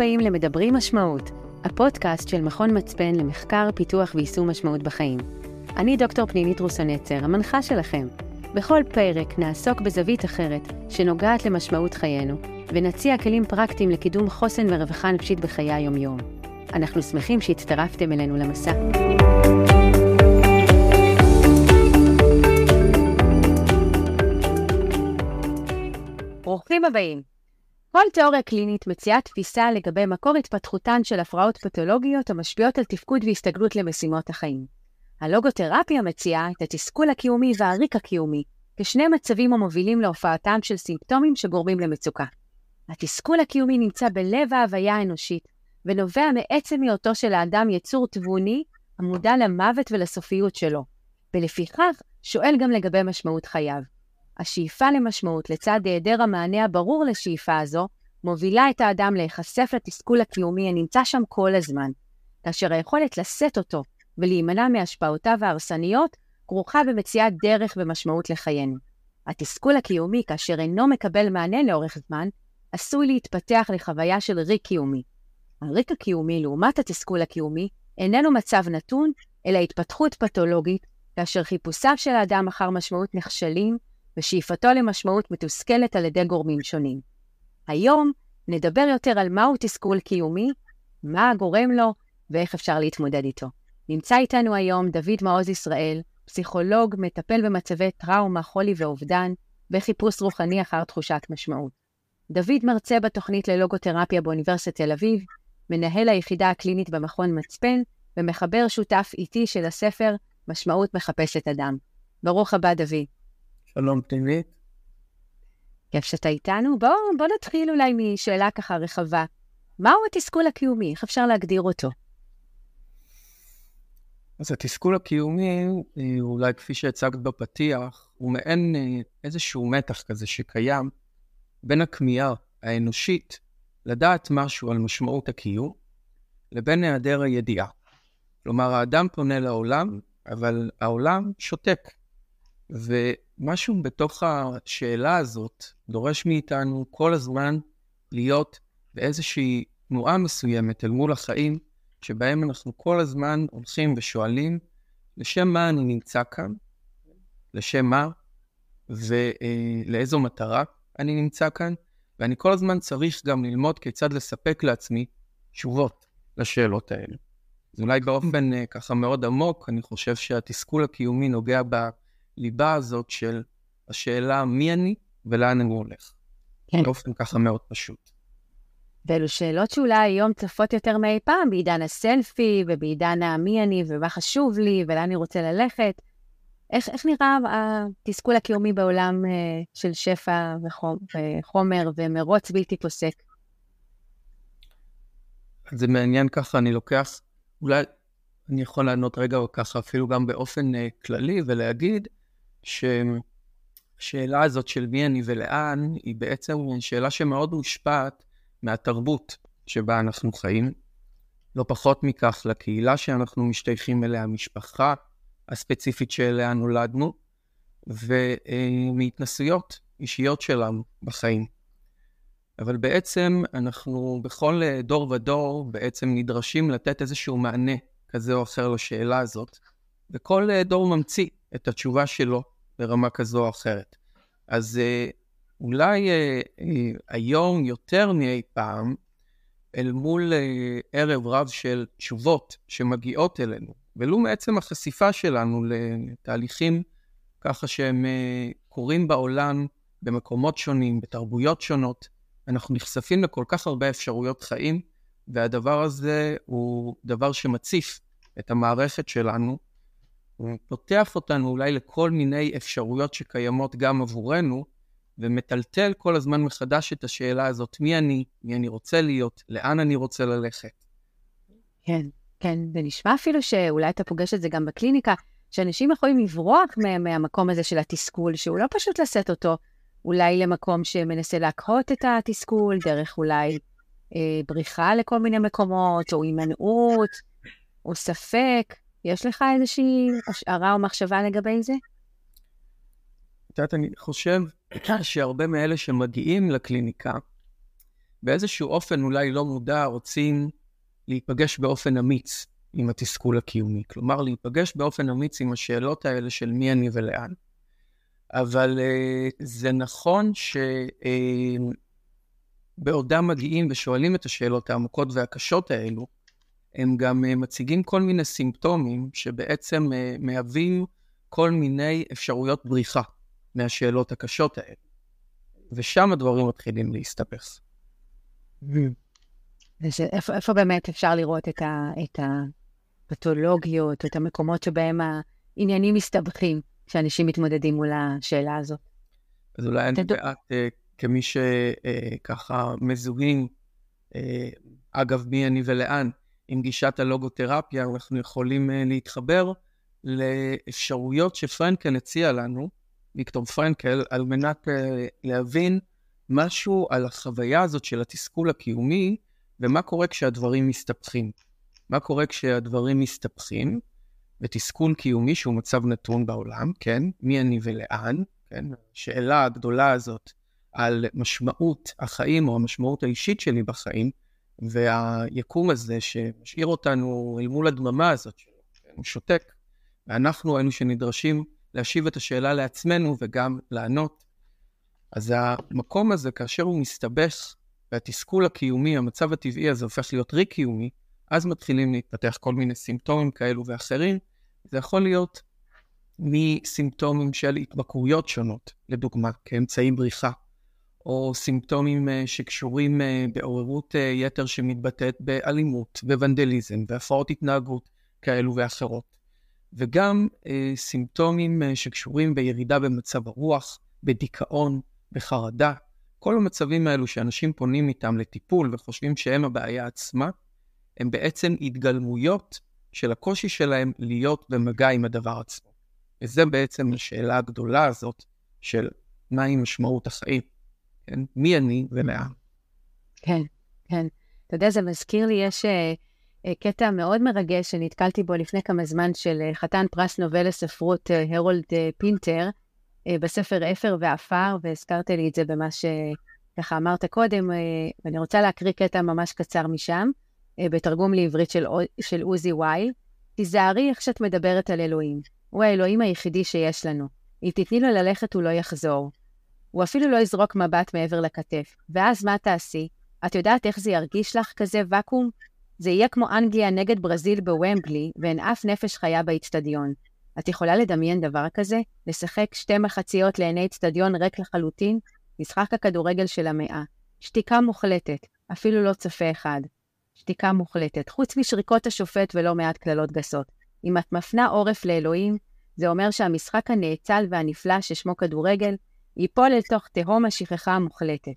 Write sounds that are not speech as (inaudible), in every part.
הבאים למדברים משמעות, הפודקאסט של מכון מצפן למחקר, פיתוח ויישום משמעות בחיים. אני דוקטור פנימית רוסונצר, המנחה שלכם. בכל פרק נעסוק בזווית אחרת שנוגעת למשמעות חיינו, ונציע כלים פרקטיים לקידום חוסן ורווחה נפשית בחיי היום-יום. אנחנו שמחים שהצטרפתם אלינו למסע. ברוכים הבאים. כל תיאוריה קלינית מציעה תפיסה לגבי מקור התפתחותן של הפרעות פתולוגיות המשפיעות על תפקוד והסתגלות למשימות החיים. הלוגותרפיה מציעה את התסכול הקיומי והריק הקיומי כשני מצבים המובילים להופעתם של סימפטומים שגורמים למצוקה. התסכול הקיומי נמצא בלב ההוויה האנושית, ונובע מעצם היותו של האדם יצור תבוני המודע למוות ולסופיות שלו, ולפיכך שואל גם לגבי משמעות חייו. השאיפה למשמעות לצד היעדר המענה הברור לשאיפה הזו, מובילה את האדם להיחשף לתסכול הקיומי הנמצא שם כל הזמן, כאשר היכולת לשאת אותו ולהימנע מהשפעותיו ההרסניות כרוכה במציאת דרך ומשמעות לחיינו. התסכול הקיומי, כאשר אינו מקבל מענה לאורך זמן, עשוי להתפתח לחוויה של ריק קיומי. הריק הקיומי, לעומת התסכול הקיומי, איננו מצב נתון, אלא התפתחות פתולוגית, כאשר חיפושיו של האדם אחר משמעות נכשלים, ושאיפתו למשמעות מתוסכלת על ידי גורמים שונים. היום נדבר יותר על מהו תסכול קיומי, מה גורם לו ואיך אפשר להתמודד איתו. נמצא איתנו היום דוד מעוז ישראל, פסיכולוג, מטפל במצבי טראומה, חולי ואובדן, וחיפוש רוחני אחר תחושת משמעות. דוד מרצה בתוכנית ללוגותרפיה באוניברסיטת תל אביב, מנהל היחידה הקלינית במכון מצפן, ומחבר שותף איטי של הספר משמעות מחפשת אדם. ברוך הבא, דוד. שלום פנימית. כיף שאתה איתנו. בואו בוא נתחיל אולי משאלה ככה רחבה. מהו התסכול הקיומי? איך אפשר להגדיר אותו? אז התסכול הקיומי, אה, אולי כפי שהצגת בפתיח, הוא מעין אה, איזשהו מתח כזה שקיים בין הכמיהה האנושית לדעת משהו על משמעות הקיום, לבין היעדר הידיעה. כלומר, האדם פונה לעולם, אבל העולם שותק. ומשהו בתוך השאלה הזאת דורש מאיתנו כל הזמן להיות באיזושהי תנועה מסוימת אל מול החיים, שבהם אנחנו כל הזמן הולכים ושואלים, לשם מה אני נמצא כאן? לשם מה? ולאיזו מטרה אני נמצא כאן? ואני כל הזמן צריך גם ללמוד כיצד לספק לעצמי תשובות לשאלות האלה. אז אולי באופן אה, ככה מאוד עמוק, אני חושב שהתסכול הקיומי נוגע בליבה הזאת של השאלה מי אני ולאן אני הולך. כן. באופן ככה מאוד פשוט. ואלו שאלות שאולי היום צפות יותר מאי פעם, בעידן הסלפי ובעידן המי אני ומה חשוב לי ולאן אני רוצה ללכת. איך, איך נראה התסכול הקיומי בעולם uh, של שפע וחומר ומרוץ בלתי פוסק? זה מעניין ככה, אני לוקח, אולי אני יכול לענות רגע ככה אפילו גם באופן uh, כללי ולהגיד שהשאלה הזאת של מי אני ולאן היא בעצם שאלה שמאוד מושפעת מהתרבות שבה אנחנו חיים. לא פחות מכך לקהילה שאנחנו משתייכים אליה, המשפחה, הספציפית שאליה נולדנו, ומהתנסויות אישיות שלנו בחיים. אבל בעצם אנחנו בכל דור ודור בעצם נדרשים לתת איזשהו מענה כזה או אחר לשאלה הזאת, וכל דור ממציא את התשובה שלו ברמה כזו או אחרת. אז אה, אולי אה, אה, היום יותר מאי פעם, אל מול ערב רב של תשובות שמגיעות אלינו, ולו מעצם החשיפה שלנו לתהליכים ככה שהם אה, קורים בעולם, במקומות שונים, בתרבויות שונות, אנחנו נחשפים לכל כך הרבה אפשרויות חיים, והדבר הזה הוא דבר שמציף את המערכת שלנו, פותח אותנו אולי לכל מיני אפשרויות שקיימות גם עבורנו, ומטלטל כל הזמן מחדש את השאלה הזאת, מי אני, מי אני רוצה להיות, לאן אני רוצה ללכת. כן. כן, זה נשמע אפילו שאולי אתה פוגש את זה גם בקליניקה, שאנשים יכולים לברוח מה, מהמקום הזה של התסכול, שהוא לא פשוט לשאת אותו, אולי למקום שמנסה להקהות את התסכול, דרך אולי אה, בריחה לכל מיני מקומות, או הימנעות, או ספק. יש לך איזושהי השערה או מחשבה לגבי זה? את יודעת, אני חושב (clears throat) שהרבה מאלה שמגיעים לקליניקה, באיזשהו אופן אולי לא מודע רוצים להיפגש באופן אמיץ עם התסכול הקיומי. כלומר, להיפגש באופן אמיץ עם השאלות האלה של מי אני ולאן. אבל uh, זה נכון שבעודם uh, מגיעים ושואלים את השאלות העמוקות והקשות האלו, הם גם uh, מציגים כל מיני סימפטומים שבעצם uh, מהווים כל מיני אפשרויות בריחה מהשאלות הקשות האלה. ושם הדברים מתחילים להסתבך. איפה, איפה באמת אפשר לראות את, ה, את הפתולוגיות, את המקומות שבהם העניינים מסתבכים כשאנשים מתמודדים מול השאלה הזאת? אז אולי אני ואת, אה, כמי שככה אה, מזוהים, אה, אגב, מי אני ולאן, עם גישת הלוגותרפיה, אנחנו יכולים להתחבר לאפשרויות שפרנקל הציע לנו, ויקטור פרנקל, על מנת להבין משהו על החוויה הזאת של התסכול הקיומי, ומה קורה כשהדברים מסתבכים. מה קורה כשהדברים מסתבכים, ותסכול קיומי שהוא מצב נתון בעולם, כן? מי אני ולאן, כן? השאלה הגדולה הזאת על משמעות החיים או המשמעות האישית שלי בחיים, והיקום הזה שמשאיר אותנו אל מול הדממה הזאת שלו, שותק, ואנחנו אלו שנדרשים להשיב את השאלה לעצמנו וגם לענות. אז המקום הזה, כאשר הוא מסתבך, והתסכול הקיומי, המצב הטבעי הזה הופך להיות רי-קיומי, אז מתחילים להתפתח כל מיני סימפטומים כאלו ואחרים. זה יכול להיות מסימפטומים של התמכרויות שונות, לדוגמה, כאמצעי בריחה, או סימפטומים אה, שקשורים אה, בעוררות אה, יתר שמתבטאת באלימות, בוונדליזם, והפרעות התנהגות כאלו ואחרות. וגם סימפטומים שקשורים בירידה במצב הרוח, בדיכאון, בחרדה, כל המצבים האלו שאנשים פונים איתם לטיפול וחושבים שהם הבעיה עצמה, הם בעצם התגלמויות של הקושי שלהם להיות במגע עם הדבר עצמו. וזה בעצם השאלה הגדולה הזאת של מהי משמעות החיים? מי אני ולאן. כן, כן. אתה יודע, זה מזכיר לי, יש uh, קטע מאוד מרגש שנתקלתי בו לפני כמה זמן של uh, חתן פרס נובל לספרות הרולד uh, פינטר, uh, בספר אפר ועפר, והזכרת לי את זה במה שככה אמרת קודם, ואני רוצה להקריא קטע ממש קצר משם. בתרגום לעברית של, של עוזי וייל, תיזהרי איך שאת מדברת על אלוהים. הוא האלוהים היחידי שיש לנו. אם תתני לו ללכת, הוא לא יחזור. הוא אפילו לא יזרוק מבט מעבר לכתף. ואז מה תעשי? את יודעת איך זה ירגיש לך, כזה ואקום? זה יהיה כמו אנגליה נגד ברזיל בוומבלי, ואין אף נפש חיה באיצטדיון. את יכולה לדמיין דבר כזה? לשחק שתי מחציות לעיני איצטדיון ריק לחלוטין? משחק הכדורגל של המאה. שתיקה מוחלטת, אפילו לא צופה אחד. שתיקה מוחלטת, חוץ משריקות השופט ולא מעט קללות גסות. אם את מפנה עורף לאלוהים, זה אומר שהמשחק הנאצל והנפלא ששמו כדורגל, ייפול אל תוך תהום השכחה המוחלטת.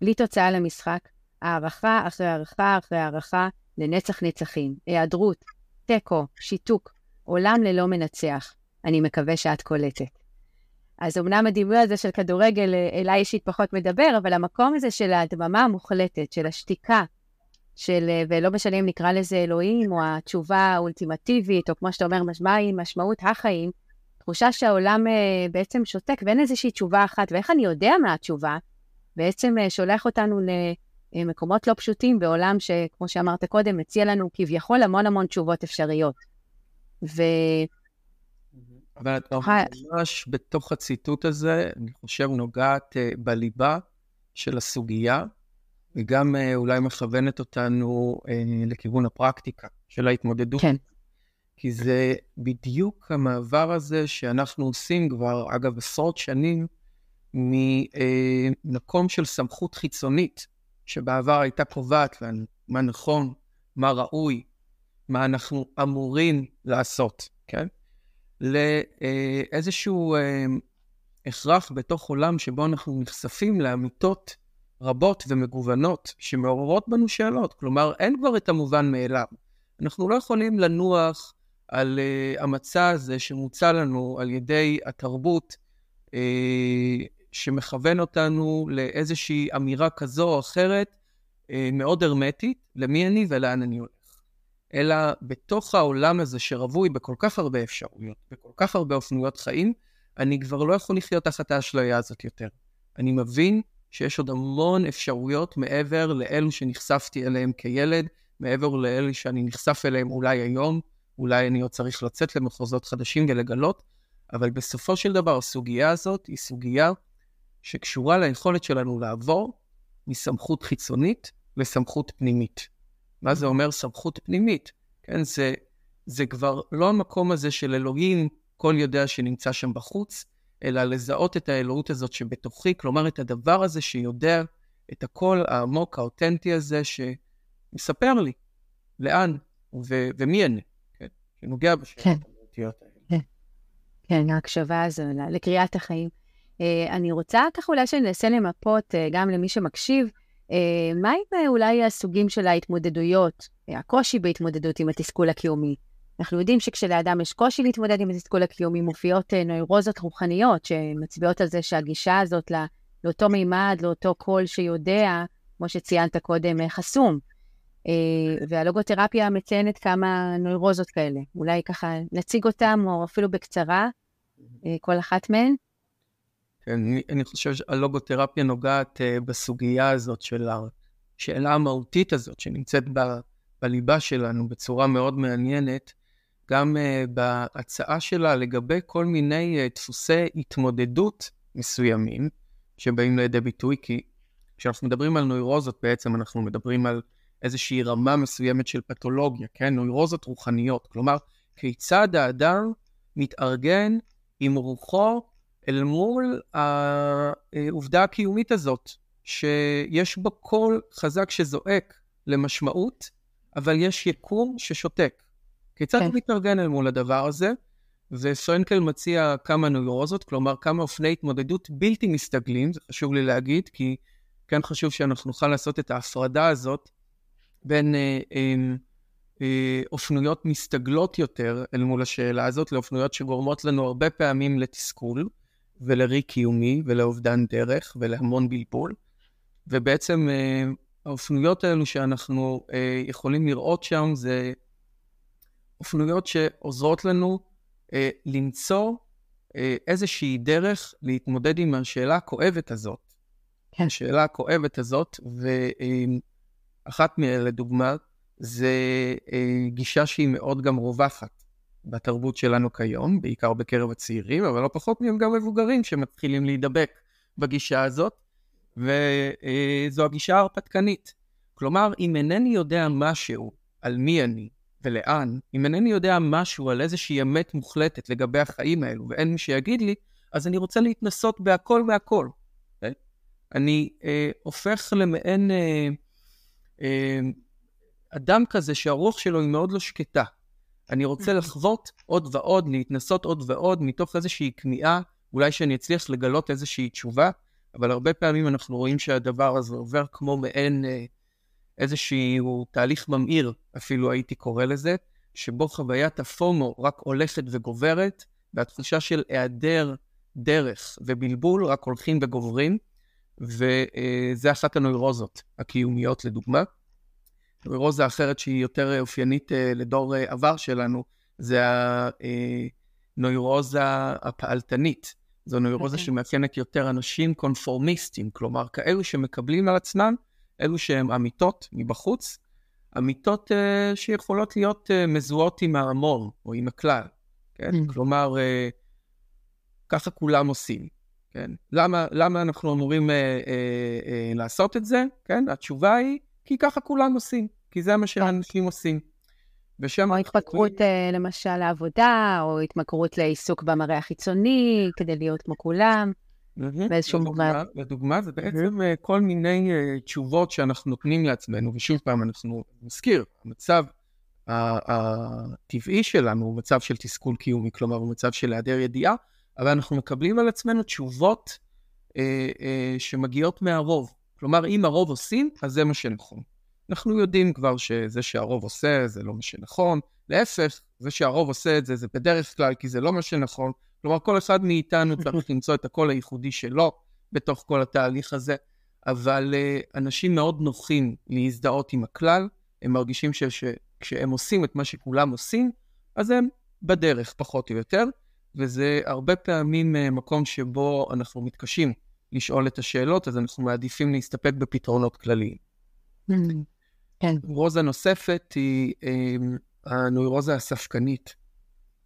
בלי תוצאה למשחק, הערכה אחרי הערכה אחרי הערכה לנצח נצחים, היעדרות, תיקו, שיתוק, עולם ללא מנצח. אני מקווה שאת קולטת. אז אמנם הדימוי הזה של כדורגל אליי אישית פחות מדבר, אבל המקום הזה של הדממה המוחלטת, של השתיקה, של, ולא משנה אם נקרא לזה אלוהים, או התשובה האולטימטיבית, או כמו שאתה אומר, מהי משמעות החיים, תחושה שהעולם אה, בעצם שותק ואין איזושהי תשובה אחת, ואיך אני יודע מה התשובה, בעצם אה, שולח אותנו למקומות לא פשוטים בעולם שכמו שאמרת קודם, מציע לנו כביכול המון המון תשובות אפשריות. ו... אבל את ממש בתוך הציטוט הזה, אני חושב, נוגעת בליבה של הסוגיה, וגם אה, אולי מכוונת אותנו אה, לכיוון הפרקטיקה של ההתמודדות. כן. כי זה בדיוק המעבר הזה שאנחנו עושים כבר, אגב, עשרות שנים, ממקום אה, של סמכות חיצונית, שבעבר הייתה קובעת לנו מה נכון, מה ראוי, מה אנחנו אמורים לעשות, כן? לאיזשהו הכרח בתוך עולם שבו אנחנו נחשפים לאמיתות רבות ומגוונות שמעוררות בנו שאלות. כלומר, אין כבר את המובן מאליו. אנחנו לא יכולים לנוח על uh, המצע הזה שמוצע לנו על ידי התרבות, uh, שמכוון אותנו לאיזושהי אמירה כזו או אחרת, uh, מאוד הרמטית, למי אני ולאן אני הולך. אלא בתוך העולם הזה שרווי בכל כך הרבה אפשרויות, בכל כך הרבה אופנויות חיים, אני כבר לא יכול לחיות תחת האשליה הזאת יותר. אני מבין שיש עוד המון אפשרויות מעבר לאלו שנחשפתי אליהם כילד, מעבר לאלו שאני נחשף אליהם אולי היום, אולי אני עוד צריך לצאת למחוזות חדשים ולגלות, אבל בסופו של דבר הסוגיה הזאת היא סוגיה שקשורה ליכולת שלנו לעבור מסמכות חיצונית לסמכות פנימית. מה זה אומר סמכות פנימית? כן, זה, זה כבר לא המקום הזה של אלוהים, כל יודע שנמצא שם בחוץ, אלא לזהות את האלוהות הזאת שבתוכי, כלומר את הדבר הזה שיודע את הקול העמוק, האותנטי הזה, שמספר לי לאן ו- ומי אני? שנוגע בשאלות כן. המהותיות האלה. כן, כן, ההקשבה הזו לקריאת החיים. אה, אני רוצה ככה אולי שננסה למפות, אה, גם למי שמקשיב, אה, מה עם אולי הסוגים של ההתמודדויות, הקושי בהתמודדות עם התסכול הקיומי? אנחנו יודעים שכשלאדם יש קושי להתמודד עם התסכול הקיומי, מופיעות נוירוזות רוחניות שמצביעות על זה שהגישה הזאת לא, לאותו מימד, לאותו קול שיודע, כמו שציינת קודם, חסום. והלוגותרפיה מציינת כמה נוירוזות כאלה. אולי ככה נציג אותם, או אפילו בקצרה, כל אחת מהן. אני, אני חושב שהלוגותרפיה נוגעת uh, בסוגיה הזאת של השאלה המהותית הזאת שנמצאת ב, בליבה שלנו בצורה מאוד מעניינת, גם בהצעה שלה לגבי כל מיני דפוסי התמודדות מסוימים שבאים לידי ביטוי, כי כשאנחנו מדברים על נוירוזות בעצם אנחנו מדברים על איזושהי רמה מסוימת של פתולוגיה, כן? נוירוזות רוחניות, כלומר, כיצד האדם מתארגן עם רוחו אל מול העובדה הקיומית הזאת, שיש בו קול חזק שזועק למשמעות, אבל יש יקום ששותק. כיצד הוא כן. מתארגן אל מול הדבר הזה? ופרנקל מציע כמה נוירוזות, כלומר כמה אופני התמודדות בלתי מסתגלים, זה חשוב לי להגיד, כי כן חשוב שאנחנו נוכל לעשות את ההפרדה הזאת בין אה, אה, אה, אופנויות מסתגלות יותר אל מול השאלה הזאת, לאופנויות שגורמות לנו הרבה פעמים לתסכול, ולריק קיומי ולאובדן דרך ולהמון בלבול. ובעצם אה, האופנויות האלו שאנחנו אה, יכולים לראות שם זה אופנויות שעוזרות לנו אה, למצוא איזושהי דרך להתמודד עם השאלה הכואבת הזאת. כן. השאלה הכואבת הזאת, ואחת מהן לדוגמה, זה גישה שהיא מאוד גם רווחת. בתרבות שלנו כיום, בעיקר בקרב הצעירים, אבל לא פחות מהם גם מבוגרים שמתחילים להידבק בגישה הזאת, וזו הגישה ההרפתקנית. כלומר, אם אינני יודע משהו על מי אני ולאן, אם אינני יודע משהו על איזושהי אמת מוחלטת לגבי החיים האלו, ואין מי שיגיד לי, אז אני רוצה להתנסות בהכל מהכל. Okay? כן? אני אה, הופך למעין אה, אה, אדם כזה שהרוח שלו היא מאוד לא שקטה. אני רוצה (laughs) לחוות עוד ועוד, להתנסות עוד ועוד, מתוך איזושהי כניעה, אולי שאני אצליח לגלות איזושהי תשובה, אבל הרבה פעמים אנחנו רואים שהדבר הזה עובר כמו מעין אה, איזשהו תהליך ממאיר, אפילו הייתי קורא לזה, שבו חוויית הפומו רק הולכת וגוברת, והתחושה של היעדר דרך ובלבול רק הולכים וגוברים, וזה אחת הנוירוזות הקיומיות לדוגמה. רוזה אחרת שהיא יותר אופיינית אה, לדור אה, עבר שלנו, זה הנוירוזה הפעלתנית. זו נוירוזה okay. אוקיי. שמאפיינת יותר אנשים קונפורמיסטים, כלומר כאלו שמקבלים על עצמם, אלו שהם אמיתות מבחוץ, אמיתות uh, שיכולות להיות uh, מזוהות עם ההמון או עם הכלל, כן? Mm. כלומר, uh, ככה כולם עושים, כן? למה, למה אנחנו אמורים uh, uh, uh, לעשות את זה, כן? התשובה היא, כי ככה כולם עושים, כי זה מה שאנשים עושים. ושם... או התמכרות יכולים... אה, למשל לעבודה, או התמכרות לעיסוק במראה החיצוני, כדי להיות כמו כולם. באיזשהו מובן. לדוגמה, זה בעצם אה, כל מיני אה, תשובות שאנחנו נותנים לעצמנו, ושוב פעם, אנחנו נזכיר, המצב הטבעי שלנו הוא מצב של תסכול קיומי, כלומר, הוא מצב של היעדר ידיעה, אבל אנחנו מקבלים על עצמנו תשובות אה, אה, שמגיעות מהרוב. כלומר, אם הרוב עושים, אז זה מה שנכון. אנחנו יודעים כבר שזה שהרוב עושה, זה לא מה שנכון. להפך, זה שהרוב עושה את זה, זה בדרך כלל כי זה לא מה שנכון. כלומר, כל אחד מאיתנו (laughs) צריך למצוא את הקול הייחודי שלו בתוך כל התהליך הזה, אבל uh, אנשים מאוד נוחים להזדהות עם הכלל, הם מרגישים שכשהם עושים את מה שכולם עושים, אז הם בדרך, פחות או יותר, וזה הרבה פעמים uh, מקום שבו אנחנו מתקשים לשאול את השאלות, אז אנחנו מעדיפים להסתפק בפתרונות כלליים. Mm, כן. נוירוזה נוספת היא אה, הנוירוזה הספקנית,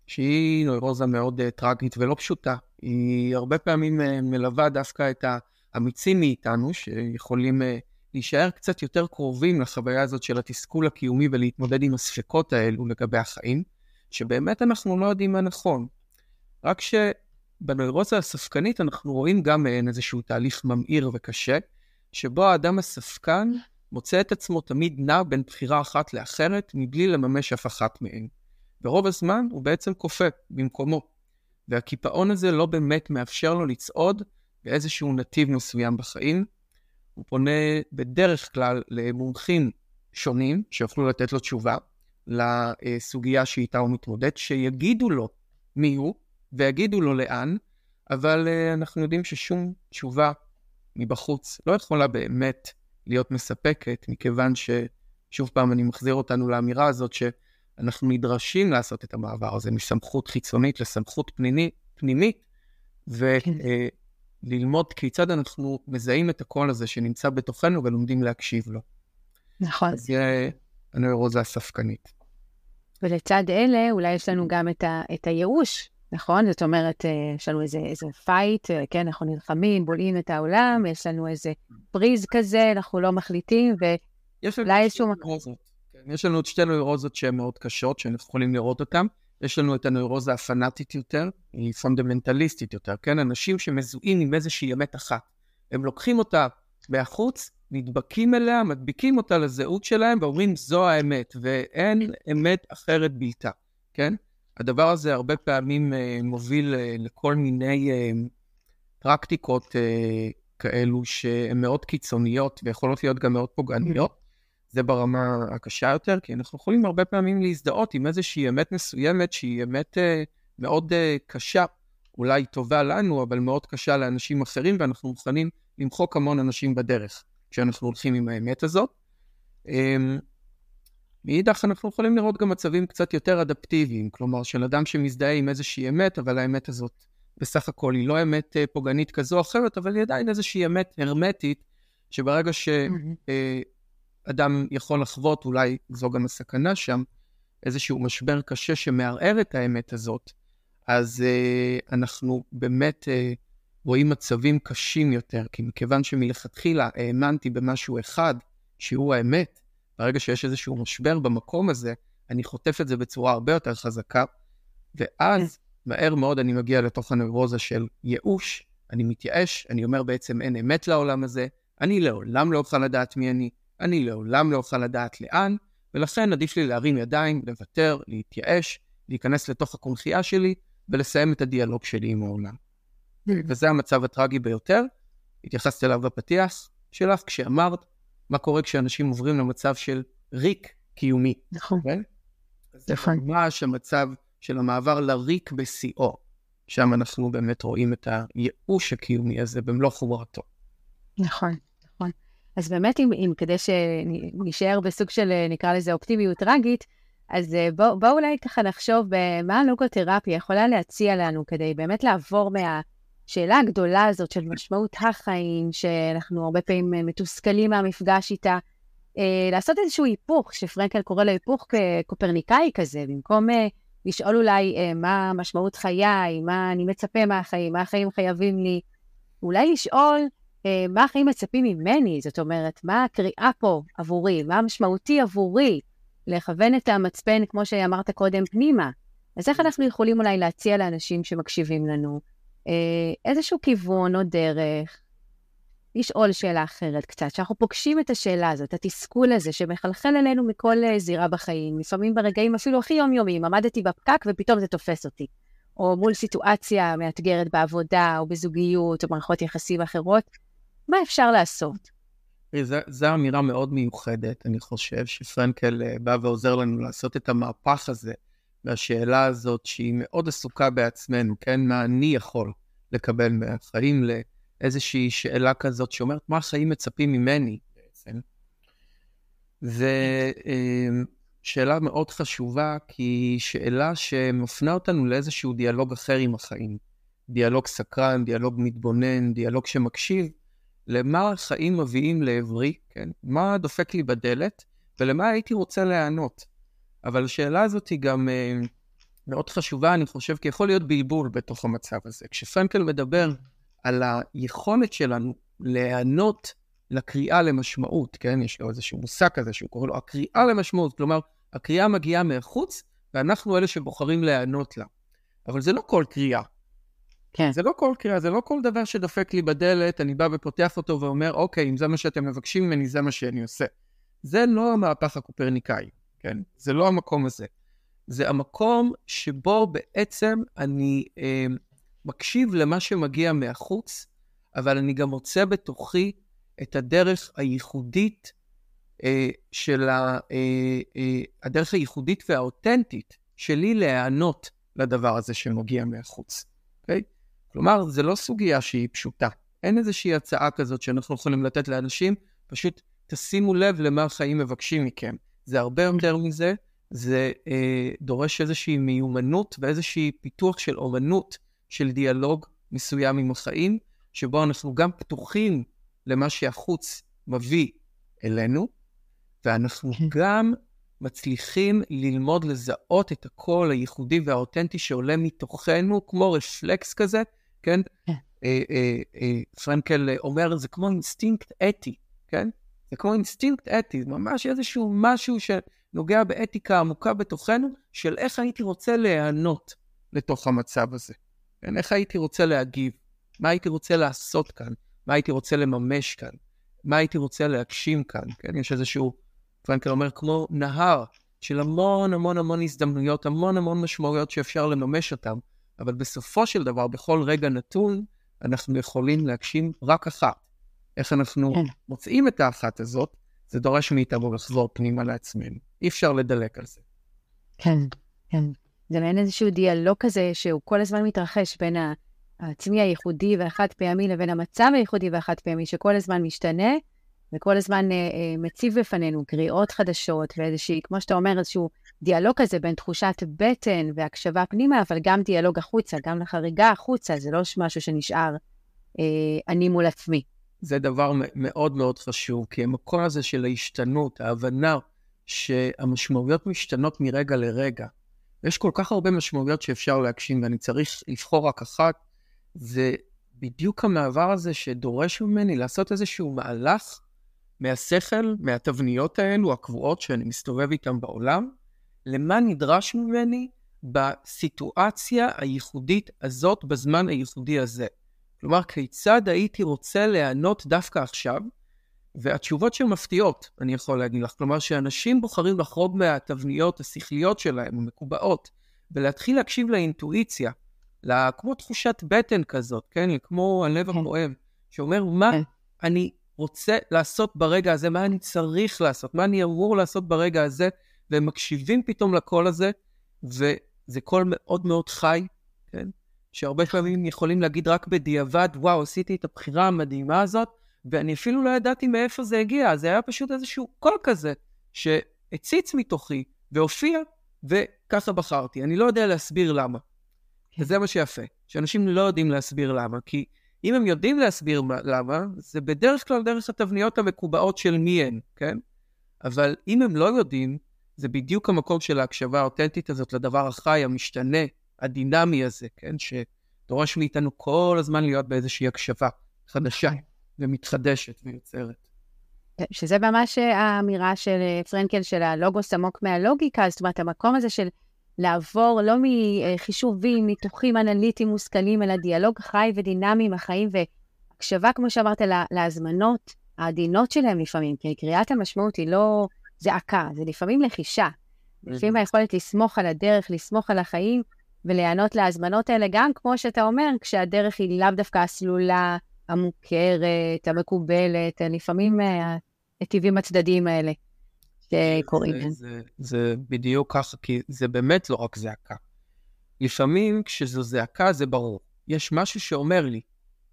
שהיא נוירוזה מאוד uh, טרגית ולא פשוטה. היא הרבה פעמים מלווה דווקא את האמיצים מאיתנו, שיכולים להישאר קצת יותר קרובים לחוויה הזאת של התסכול הקיומי ולהתמודד עם הספקות האלו לגבי החיים, שבאמת אנחנו לא יודעים מה נכון. רק שבנוירוזה הספקנית אנחנו רואים גם מעין איזשהו תהליך ממאיר וקשה, שבו האדם הספקן מוצא את עצמו תמיד נע בין בחירה אחת לאחרת, מבלי לממש אף אחת מהן. ברוב הזמן הוא בעצם כופה במקומו, והקיפאון הזה לא באמת מאפשר לו לצעוד באיזשהו נתיב מסוים בחיים. הוא פונה בדרך כלל למומחים שונים שיוכלו לתת לו תשובה לסוגיה שאיתה הוא מתמודד, שיגידו לו מי הוא ויגידו לו לאן, אבל אה, אנחנו יודעים ששום תשובה מבחוץ לא יכולה באמת להיות מספקת, מכיוון ששוב פעם אני מחזיר אותנו לאמירה הזאת שאנחנו נדרשים לעשות את המעבר הזה מסמכות חיצונית לסמכות פנימית, פנימית וללמוד כן. כיצד אנחנו מזהים את הקול הזה שנמצא בתוכנו ולומדים להקשיב לו. נכון. זה הנוירוזה הספקנית. ולצד אלה, אולי יש לנו גם את, ה, את הייאוש, נכון? זאת אומרת, אה, יש לנו איזה, איזה fight, אה, כן, אנחנו נלחמים, בולעים את העולם, יש לנו איזה freeze כזה, אנחנו לא מחליטים, ואולי איזשהו מקום. כן, יש לנו עוד שתי נוירוזות שהן מאוד קשות, שאנחנו יכולים לראות אותן. יש לנו את הנוירוזה הפנאטית יותר, היא פונדמנטליסטית יותר, כן? אנשים שמזוהים עם איזושהי אמת אחת. הם לוקחים אותה מהחוץ, נדבקים אליה, מדביקים אותה לזהות שלהם ואומרים זו האמת, ואין אמת אחרת בלתה, כן? הדבר הזה הרבה פעמים uh, מוביל uh, לכל מיני uh, פרקטיקות כאלו שהן מאוד קיצוניות ויכולות להיות גם מאוד פוגעניות. זה ברמה הקשה יותר, כי אנחנו יכולים הרבה פעמים להזדהות עם איזושהי אמת מסוימת שהיא אמת מאוד קשה, אולי טובה לנו, אבל מאוד קשה לאנשים אחרים, ואנחנו מוכנים למחוק המון אנשים בדרך כשאנחנו הולכים עם האמת הזאת. מאידך אנחנו יכולים לראות גם מצבים קצת יותר אדפטיביים, כלומר של אדם שמזדהה עם איזושהי אמת, אבל האמת הזאת בסך הכל היא לא אמת אה, פוגענית כזו או אחרת, אבל היא עדיין איזושהי אמת הרמטית, שברגע שאדם אה, יכול לחוות, אולי זו גם הסכנה שם, איזשהו משבר קשה שמערער את האמת הזאת, אז uh, אנחנו באמת uh, רואים מצבים קשים יותר, כי מכיוון שמלכתחילה האמנתי במשהו אחד, שהוא האמת, ברגע שיש איזשהו משבר במקום הזה, אני חוטף את זה בצורה הרבה יותר חזקה, ואז מהר מאוד אני מגיע לתוך הנוירוזה של ייאוש, אני מתייאש, אני אומר בעצם אין אמת לעולם הזה, אני לעולם לא אוכל לדעת מי אני, אני לעולם לא אוכל לדעת לאן, ולכן עדיף לי להרים ידיים, לוותר, להתייאש, להיכנס לתוך הקונכייה שלי ולסיים את הדיאלוג שלי עם העולם. וזה המצב הטרגי ביותר. התייחסת אליו בפתיח שלך כשאמרת מה קורה כשאנשים עוברים למצב של ריק קיומי. נכון. כן? נכון. זה ממש המצב של המעבר לריק בשיאו. שם אנחנו באמת רואים את הייאוש הקיומי הזה במלוא חומרתו. נכון, נכון. אז באמת, אם, אם כדי שנשאר בסוג של, נקרא לזה, אופטימיות טרגית, אז אה, בואו בוא אולי ככה נחשוב במה הלוגותרפיה יכולה להציע לנו כדי באמת לעבור מה... השאלה הגדולה הזאת של משמעות החיים, שאנחנו הרבה פעמים אה, מתוסכלים מהמפגש איתה, אה, לעשות איזשהו היפוך, שפרנקל קורא לו היפוך קופרניקאי כזה, במקום אה, לשאול אולי מה משמעות חיי, מה אני מצפה מהחיים, מה החיים חייבים לי, אולי לשאול מה החיים מצפים ממני, זאת אומרת, מה הקריאה פה עבורי, מה המשמעותי עבורי, לכוון את המצפן, כמו שאמרת קודם, פנימה. אז איך אנחנו יכולים אולי להציע לאנשים שמקשיבים לנו, איזשהו כיוון או דרך, לשאול שאלה אחרת קצת, שאנחנו פוגשים את השאלה הזאת, התסכול הזה שמחלחל אלינו מכל אה, זירה בחיים, לפעמים ברגעים אפילו הכי יומיומיים, עמדתי בפקק ופתאום זה תופס אותי. או מול סיטואציה מאתגרת בעבודה, או בזוגיות, או מערכות יחסים אחרות, מה אפשר לעשות? זו אמירה מאוד מיוחדת, אני חושב שפרנקל אה, בא ועוזר לנו לעשות את המהפך הזה והשאלה הזאת שהיא מאוד עסוקה בעצמנו, כן? מה אני יכול לקבל מהחיים לאיזושהי שאלה כזאת שאומרת, מה החיים מצפים ממני בעצם? זו אמ, מאוד חשובה, כי היא שאלה שמפנה אותנו לאיזשהו דיאלוג אחר עם החיים. דיאלוג סקרן, דיאלוג מתבונן, דיאלוג שמקשיב, למה החיים מביאים לעברי, כן? מה דופק לי בדלת, ולמה הייתי רוצה להיענות. אבל השאלה הזאת היא גם אה, מאוד חשובה, אני חושב, כי יכול להיות בלבול בתוך המצב הזה. כשפרנקל מדבר על היכולת שלנו להיענות לקריאה למשמעות, כן? יש לו איזשהו מושג כזה שהוא קורא לו הקריאה למשמעות, כלומר, הקריאה מגיעה מחוץ, ואנחנו אלה שבוחרים להיענות לה. אבל זה לא כל קריאה. כן. זה לא כל קריאה, זה לא כל דבר שדופק לי בדלת, אני בא ופותח אותו ואומר, אוקיי, אם זה מה שאתם מבקשים ממני, זה מה שאני עושה. זה לא המהפך הקופרניקאי, כן? זה לא המקום הזה. זה המקום שבו בעצם אני אה, מקשיב למה שמגיע מהחוץ, אבל אני גם מוצא בתוכי את הדרך הייחודית אה, של ה, אה, אה, הדרך הייחודית והאותנטית שלי להיענות לדבר הזה שמגיע מהחוץ, אוקיי? Okay? כלומר, זו לא סוגיה שהיא פשוטה. אין איזושהי הצעה כזאת שאנחנו יכולים לתת לאנשים, פשוט תשימו לב למה החיים מבקשים מכם. זה הרבה יותר מזה, זה אה, דורש איזושהי מיומנות ואיזושהי פיתוח של אומנות של דיאלוג מסוים עם החיים, שבו אנחנו גם פתוחים למה שהחוץ מביא אלינו, ואנחנו כן. גם מצליחים ללמוד לזהות את הקול הייחודי והאותנטי שעולה מתוכנו, כמו רפלקס כזה, כן? כן. אה, אה, אה, פרנקל אומר, זה כמו אינסטינקט אתי, כן? זה כמו אינסטינקט אתי, ממש איזשהו משהו שנוגע באתיקה עמוקה בתוכנו, של איך הייתי רוצה להיענות לתוך המצב הזה. כן? איך הייתי רוצה להגיב, מה הייתי רוצה לעשות כאן, מה הייתי רוצה לממש כאן, מה הייתי רוצה להגשים כאן, כן? יש איזשהו, פרנקל אומר, כמו נהר של המון המון המון הזדמנויות, המון המון משמעויות שאפשר לממש אותן, אבל בסופו של דבר, בכל רגע נתון, אנחנו יכולים להגשים רק אחת. איך אנחנו כן. מוצאים את האחת הזאת, זה דורש מאיתנו לחזור פנימה לעצמנו. אי אפשר לדלק על זה. כן, כן. זה מעין איזשהו דיאלוג כזה שהוא כל הזמן מתרחש בין העצמי הייחודי והחד פעמי לבין המצב הייחודי והחד פעמי, שכל הזמן משתנה, וכל הזמן אה, אה, מציב בפנינו קריאות חדשות ואיזושהי, כמו שאתה אומר, איזשהו דיאלוג כזה בין תחושת בטן והקשבה פנימה, אבל גם דיאלוג החוצה, גם לחריגה החוצה, זה לא משהו שנשאר אה, אני מול עצמי. זה דבר מאוד מאוד חשוב, כי המקום הזה של ההשתנות, ההבנה שהמשמעויות משתנות מרגע לרגע. יש כל כך הרבה משמעויות שאפשר להגשים, ואני צריך לבחור רק אחת, זה בדיוק המעבר הזה שדורש ממני לעשות איזשהו מהלך מהשכל, מהתבניות האלו הקבועות שאני מסתובב איתן בעולם, למה נדרש ממני בסיטואציה הייחודית הזאת, בזמן הייחודי הזה. כלומר, כיצד הייתי רוצה להיענות דווקא עכשיו? והתשובות שהן מפתיעות, אני יכול להגיד לך. כלומר, שאנשים בוחרים לחרוג מהתבניות השכליות שלהם, המקובעות, ולהתחיל להקשיב לאינטואיציה, כמו תחושת בטן כזאת, כן? כמו הלב כן. הפועם, שאומר, מה כן. אני רוצה לעשות ברגע הזה, מה אני צריך לעשות, מה אני אמור לעשות ברגע הזה, והם מקשיבים פתאום לקול הזה, וזה קול מאוד מאוד חי, כן? שהרבה פעמים יכולים להגיד רק בדיעבד, וואו, עשיתי את הבחירה המדהימה הזאת, ואני אפילו לא ידעתי מאיפה זה הגיע, זה היה פשוט איזשהו קול כזה, שהציץ מתוכי והופיע, וככה בחרתי. אני לא יודע להסביר למה. כן. וזה מה שיפה, שאנשים לא יודעים להסביר למה, כי אם הם יודעים להסביר למה, זה בדרך כלל דרך התבניות המקובעות של מי הן, כן? אבל אם הם לא יודעים, זה בדיוק המקום של ההקשבה האותנטית הזאת לדבר החי, המשתנה, הדינמי הזה, כן? שדורש מאיתנו כל הזמן להיות באיזושהי הקשבה חדשה ומתחדשת ויוצרת. שזה ממש האמירה של פרנקל, של הלוגוס עמוק מהלוגיקה, זאת אומרת, המקום הזה של לעבור לא מחישובים, ניתוחים אנליטיים מושכלים, אלא דיאלוג חי ודינמי עם החיים, והקשבה, כמו שאמרת, להזמנות העדינות שלהם לפעמים, כי קריאת המשמעות היא לא זעקה, זה לפעמים לחישה. לפעמים היכולת לסמוך על הדרך, לסמוך על החיים, ולהיענות להזמנות האלה, גם כמו שאתה אומר, כשהדרך היא לאו דווקא הסלולה, המוכרת, המקובלת, לפעמים הטיבים הצדדיים האלה. שקורים. זה, זה, זה בדיוק ככה, כי זה באמת לא רק זעקה. לפעמים כשזו זעקה זה ברור. יש משהו שאומר לי,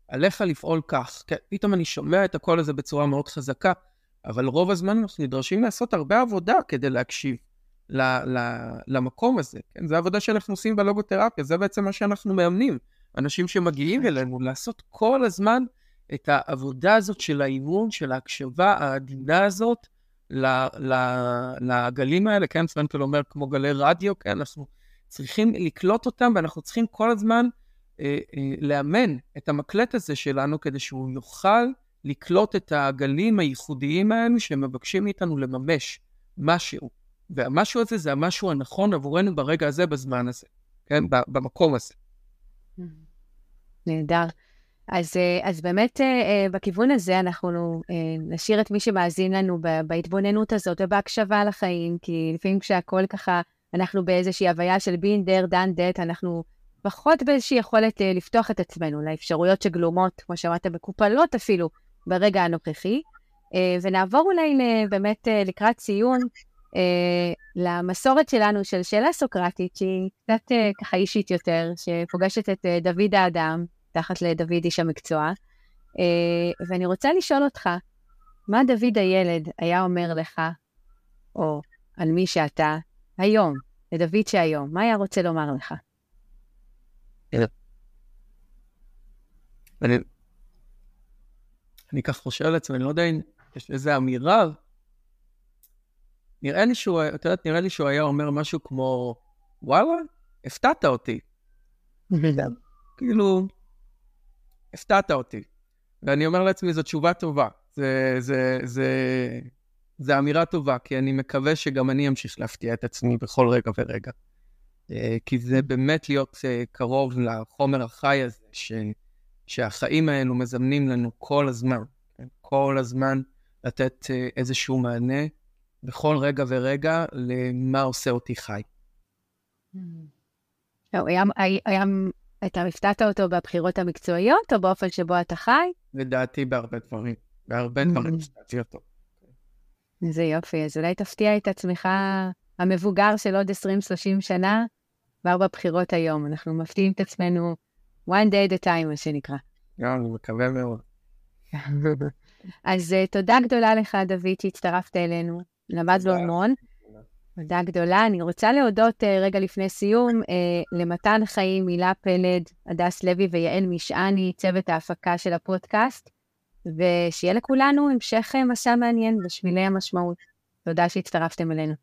עליך לפעול כך. כן, פתאום אני שומע את הקול הזה בצורה מאוד חזקה, אבל רוב הזמן אנחנו נדרשים לעשות הרבה עבודה כדי להקשיב ל, ל, למקום הזה. כן? זו העבודה שאנחנו עושים בלוגותרפיה, זה בעצם מה שאנחנו מאמנים. אנשים שמגיעים אלינו, לעשות כל הזמן את העבודה הזאת של האימון, של ההקשבה העדינה הזאת לגלים האלה, כן, פרנקל אומר כמו גלי רדיו, כן, אנחנו צריכים לקלוט אותם ואנחנו צריכים כל הזמן אה, אה, לאמן את המקלט הזה שלנו כדי שהוא יוכל לקלוט את הגלים הייחודיים האלו שמבקשים מאיתנו לממש משהו. והמשהו הזה זה המשהו הנכון עבורנו ברגע הזה, בזמן הזה, כן? במקום הזה. נהדר. אז, אה, אז באמת אה, בכיוון הזה אנחנו נשאיר את מי שמאזין לנו בהתבוננות הזאת ובהקשבה לחיים, כי לפעמים כשהכול ככה, אנחנו באיזושהי הוויה של בין דר דן דט, אנחנו פחות באיזושהי יכולת לפתוח את עצמנו לאפשרויות שגלומות, כמו שאמרת, מקופלות אפילו, ברגע הנוכחי. ונעבור אולי באמת לקראת סיום למסורת שלנו של שאלה סוקרטית, שהיא קצת ככה אישית יותר, שפוגשת את דוד האדם, תחת לדוד איש המקצוע. ואני רוצה לשאול אותך, מה דוד הילד היה אומר לך, או על מי שאתה, היום, לדוד שהיום, מה היה רוצה לומר לך? אני, אני כך חושב על עצמי, אני לא יודע אם יש איזה אמירה, נראה לי שהוא, את יודעת, נראה לי שהוא היה אומר משהו כמו, וואלה, הפתעת אותי. כאילו, הפתעת אותי. ואני אומר לעצמי, זו תשובה טובה. זה, זה, זה, זה אמירה טובה, כי אני מקווה שגם אני אמשיך להפתיע את עצמי בכל רגע ורגע. אה, כי זה באמת להיות אה, קרוב לחומר החי הזה, ש, שהחיים האלו מזמנים לנו כל הזמן, כן? כל הזמן לתת אה, איזשהו מענה בכל רגע ורגע למה עושה אותי חי. לא, אתה הפתעת אותו בבחירות המקצועיות, או באופן שבו אתה חי? לדעתי בהרבה דברים. בהרבה דברים הפתעתי אותו. איזה יופי, אז אולי תפתיע את עצמך המבוגר של עוד 20-30 שנה, כבר בבחירות היום. אנחנו מפתיעים את עצמנו one day at a time, מה שנקרא. אני מקווה מאוד. (laughs) אז uh, תודה גדולה לך, דוד, שהצטרפת אלינו. למדנו המון. תודה גדולה. אני רוצה להודות uh, רגע לפני סיום uh, למתן חיים, הילה פלד, הדס לוי ויעל משעני, צוות ההפקה של הפודקאסט, ושיהיה לכולנו המשך מסע מעניין בשבילי המשמעות. תודה שהצטרפתם אלינו.